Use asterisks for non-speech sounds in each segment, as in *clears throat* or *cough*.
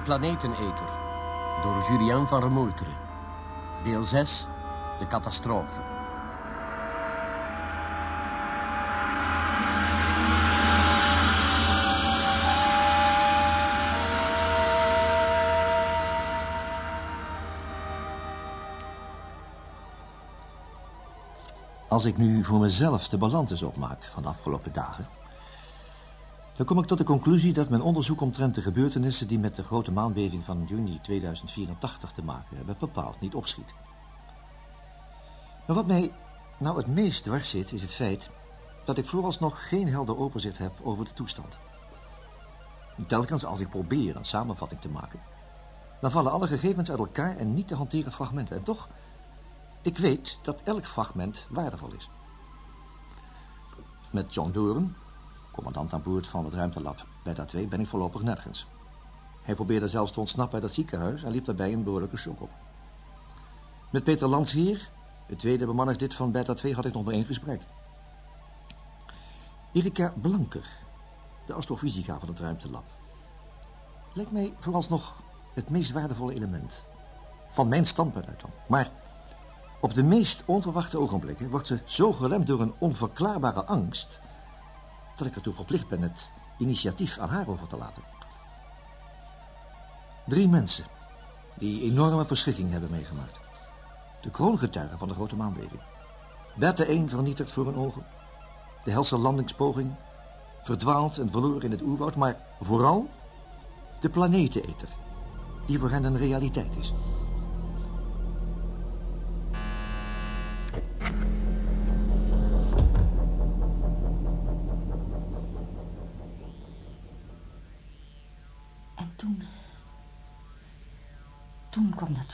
De Planeteneter. Door Julien van Remoeteren. Deel 6. De catastrofe. Als ik nu voor mezelf de balans opmaak van de afgelopen dagen... dan kom ik tot de conclusie dat mijn onderzoek omtrent de gebeurtenissen... die met de grote maanbeving van juni 2084 te maken hebben... bepaald niet opschiet. Maar wat mij nou het meest dwars zit, is het feit... dat ik vooralsnog geen helder overzicht heb over de toestand. Telkens als ik probeer een samenvatting te maken... dan vallen alle gegevens uit elkaar en niet te hanteren fragmenten. En toch ik weet dat elk fragment waardevol is. Met John Doren, commandant aan boord van het ruimtelab Beta 2, ben ik voorlopig nergens. Hij probeerde zelfs te ontsnappen uit het ziekenhuis en liep daarbij een behoorlijke shock op. Met Peter Landsheer, het tweede bemanningslid van Beta 2, had ik nog maar één gesprek. Erika Blanker, de astrofysica van het ruimtelab, lijkt mij vooralsnog het meest waardevolle element. Van mijn standpunt uit dan. Maar op de meest onverwachte ogenblikken wordt ze zo geremd door een onverklaarbare angst... dat ik ertoe verplicht ben het initiatief aan haar over te laten. Drie mensen die enorme verschrikking hebben meegemaakt. De kroongetuigen van de grote maanbeving. Bertha 1 vernietigd voor hun ogen. De helse landingspoging. Verdwaald en verloren in het oerwoud. Maar vooral de planeteneter. Die voor hen een realiteit is.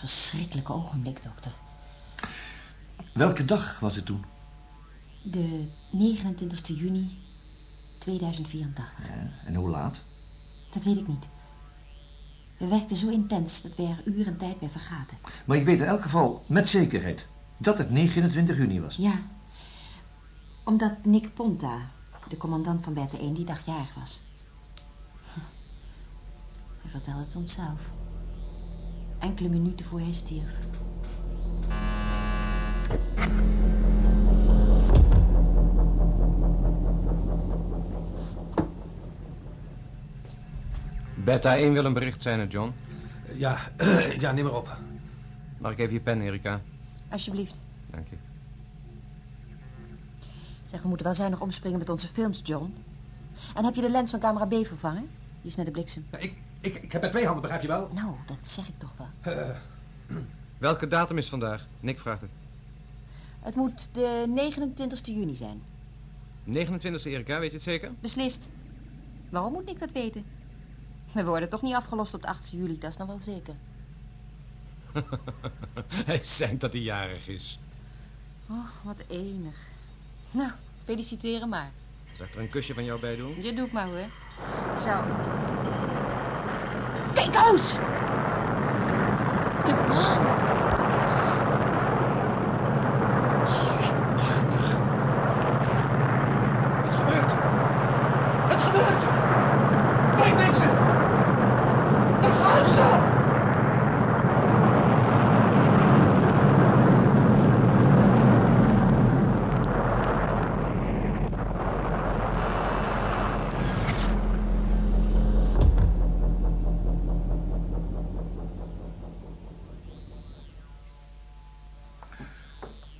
Dat verschrikkelijke ogenblik, dokter. Welke dag was het toen? De 29 juni 2084. Ja, en hoe laat? Dat weet ik niet. We werkten zo intens dat we er uren tijd bij vergaten. Maar ik weet in elk geval met zekerheid dat het 29 juni was. Ja, omdat Nick Ponta, de commandant van Beta 1, die dag jarig was. Hij vertelde het ons zelf enkele minuten voor hij stierf. Beta 1 wil een bericht zijn, John. Ja, *clears throat* ja, neem maar op. Mag ik even je pen, Erika? Alsjeblieft. Dank je. Zeg, we moeten wel zuinig omspringen met onze films, John. En heb je de lens van camera B vervangen? Die is naar de bliksem. Ja, ik, ik, ik heb het twee handen, begrijp je wel? Nou, dat zeg ik toch wel. Uh. *clears throat* Welke datum is vandaag? Nick vraagt het. Het moet de 29 juni zijn. 29 Erika, weet je het zeker? Beslist. Waarom moet Nick dat weten? We worden toch niet afgelost op de 8 juli, dat is nog wel zeker. *laughs* hij zegt dat hij jarig is. Oh, wat enig. Nou, feliciteren maar. Zal ik er een kusje van jou bij doen? Je doet maar hoor. Ik zou... Kijk uit! De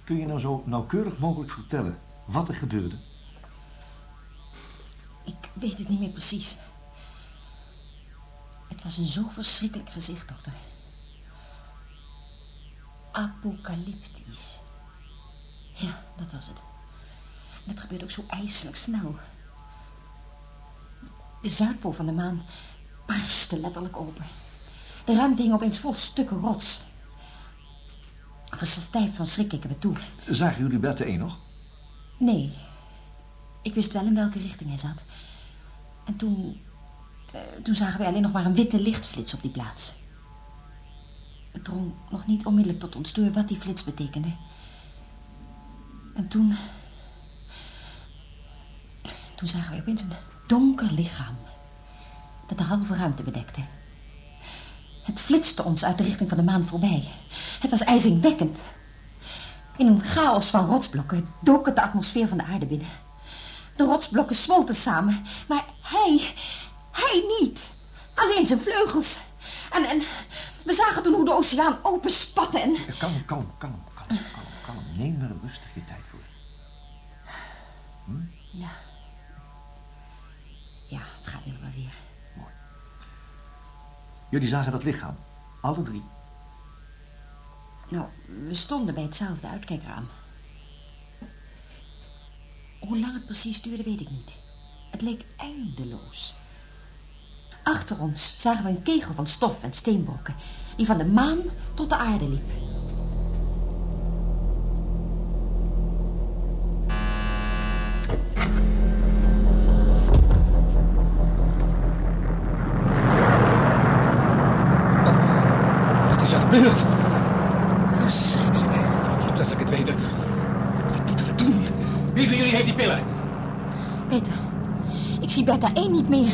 Kun je nou zo nauwkeurig mogelijk vertellen wat er gebeurde? Ik weet het niet meer precies. Het was een zo verschrikkelijk gezicht, dokter. Apocalyptisch. Ja, dat was het. En het gebeurde ook zo ijselijk snel. De zuidpool van de maan barstte letterlijk open. De ruimte hing opeens vol stukken rots stijf van schrik keken we toe. Zagen jullie Berte 1 nog? Nee. Ik wist wel in welke richting hij zat. En toen... Uh, toen zagen we alleen nog maar een witte lichtflits op die plaats. Het drong nog niet onmiddellijk tot ons door wat die flits betekende. En toen... Toen zagen we opeens een donker lichaam... dat de halve ruimte bedekte. Het flitste ons uit de richting van de maan voorbij. Het was ijzingwekkend. In een chaos van rotsblokken dook het de atmosfeer van de aarde binnen. De rotsblokken zwolten samen, maar hij, hij niet. Alleen zijn vleugels. En, en we zagen toen hoe de oceaan openspatte en... Kalm, kalm, kalm, kalm, kalm, kalm. Neem er rustig je tijd voor. Ja. Ja, Jullie zagen dat lichaam. Alle drie. Nou, we stonden bij hetzelfde uitkijkraam. Hoe lang het precies duurde, weet ik niet. Het leek eindeloos. Achter ons zagen we een kegel van stof en steenbrokken... die van de maan tot de aarde liep.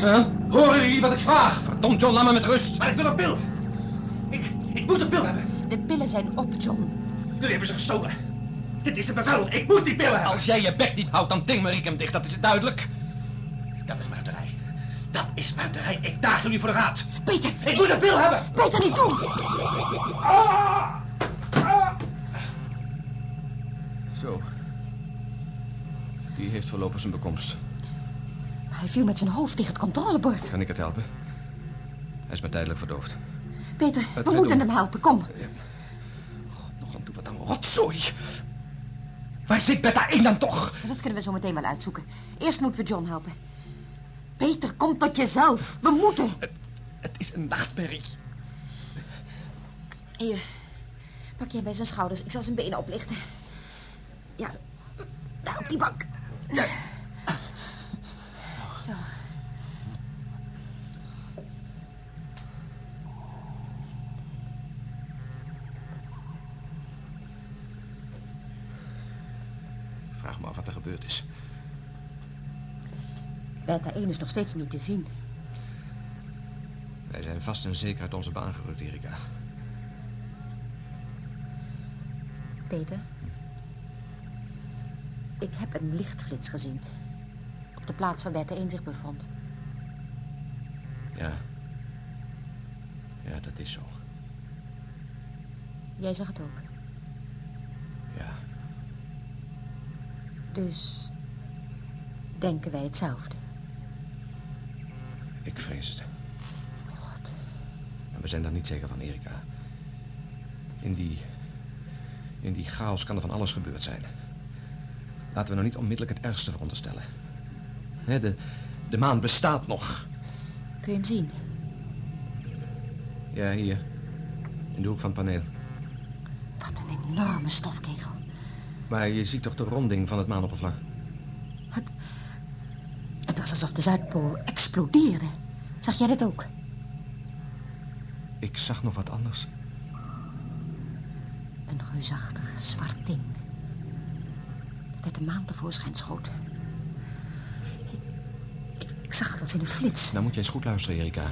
Huh? Horen jullie wat ik vraag? Verdomd, John, laat me met rust. Maar ik wil een pil. Ik, ik moet een pil hebben. De pillen zijn op, John. Jullie hebben ze gestolen. Dit is het bevel. Ik moet die pillen hebben. Als jij je bek niet houdt, dan ting ik hem dicht. Dat is duidelijk. Dat is muiterij. Dat is muiterij. Ik daag jullie voor de raad. Peter, Ik moet een pil hebben. Peter, niet doen! Zo. Die heeft voorlopig zijn bekomst. Hij viel met zijn hoofd tegen het controlebord. Kan ik het helpen? Hij is maar tijdelijk verdoofd. Peter, Wat we moeten doen? hem helpen, kom. Nog aan toe, wat een rotzooi. Waar zit Beta 1 dan toch? Dat kunnen we zo meteen wel uitzoeken. Eerst moeten we John helpen. Peter, kom tot jezelf. We moeten. Het is een nachtmerrie. Hier, pak je hem bij zijn schouders. Ik zal zijn benen oplichten. Ja, daar op die bank. Zo. Wat er gebeurd is. Beta 1 is nog steeds niet te zien. Wij zijn vast en zeker uit onze baan gerukt, Erika. Peter? Ik heb een lichtflits gezien. Op de plaats waar Beta 1 zich bevond. Ja. Ja, dat is zo. Jij zag het ook. Dus denken wij hetzelfde. Ik vrees het. God. Maar we zijn daar niet zeker van, Erika. In die... In die chaos kan er van alles gebeurd zijn. Laten we nou niet onmiddellijk het ergste veronderstellen. Hè, de, de maan bestaat nog. Kun je hem zien? Ja, hier. In de hoek van het paneel. Wat een enorme stofkegel. Maar je ziet toch de ronding van het maanoppervlak? Het was alsof de Zuidpool explodeerde. Zag jij dat ook? Ik zag nog wat anders. Een reusachtig zwart ding. Dat uit de maan tevoorschijn schoot. Ik, ik, ik zag het als in een flits. Nou moet jij eens goed luisteren, Erika.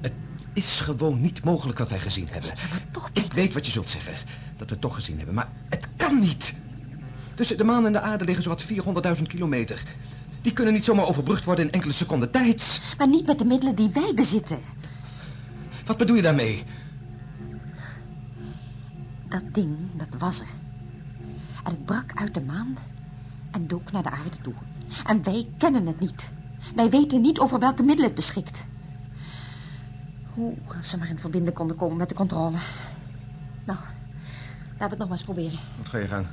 Het is gewoon niet mogelijk wat wij gezien hebben. Maar toch, Ik Peter. weet wat je zult zeggen. Dat we het toch gezien hebben. Maar het kan niet. Tussen de maan en de aarde liggen zowat 400.000 kilometer. Die kunnen niet zomaar overbrugd worden in enkele seconden tijd. Maar niet met de middelen die wij bezitten. Wat bedoel je daarmee? Dat ding, dat was er. En het brak uit de maan en dook naar de aarde toe. En wij kennen het niet. Wij weten niet over welke middelen het beschikt. Hoe, als we maar in verbinding konden komen met de controle. Nou, laten we het nog maar eens proberen. Goed, ga je gang.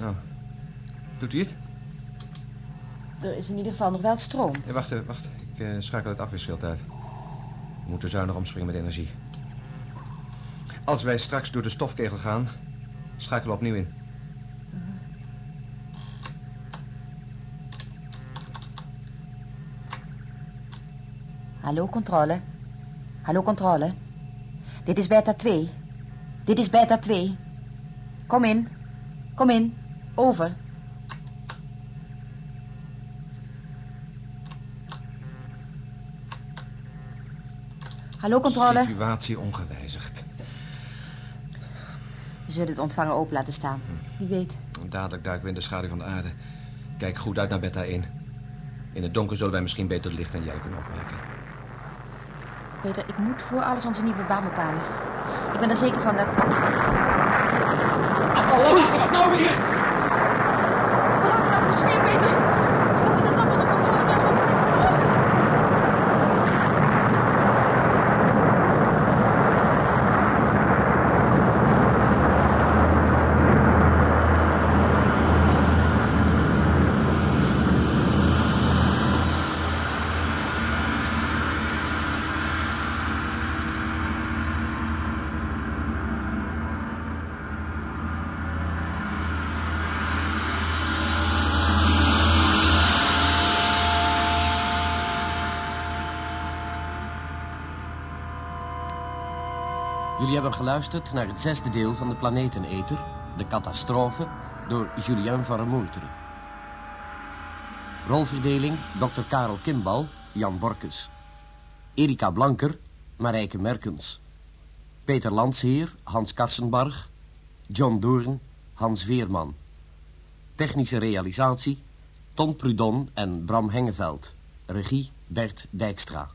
Nou, doet u het? Er is in ieder geval nog wel stroom. Ja, wacht, even, wacht. Ik eh, schakel het afweerschild uit. We moeten zuinig omspringen met energie. Als wij straks door de stofkegel gaan, schakelen we opnieuw in. Hallo, controle. Hallo, controle. Dit is beta 2. Dit is beta 2. Kom in. Kom in. Over. Hallo, controle. Situatie ongewijzigd. We zullen het ontvangen open laten staan. Wie weet. Dadelijk duiken we in de schaduw van de aarde. Kijk goed uit naar Beta 1. In het donker zullen wij misschien beter licht en jij kunnen opmerken. Peter, ik moet voor alles onze nieuwe baan bepalen. Ik ben er zeker van dat... Wat nou weer? We houden de atmosfeer, Peter. We moeten het lab onder controle krijgen. We moeten het controle. Jullie hebben geluisterd naar het zesde deel van de Planeteneter, De Catastrofe, door Julien van Remoeteren. Rolverdeling Dr. Karel Kimbal, Jan Borkes. Erika Blanker, Marijke Merkens. Peter Landsheer, Hans Karsenbarg. John Doorn, Hans Veerman. Technische realisatie, Ton Prudon en Bram Hengeveld. Regie Bert Dijkstra.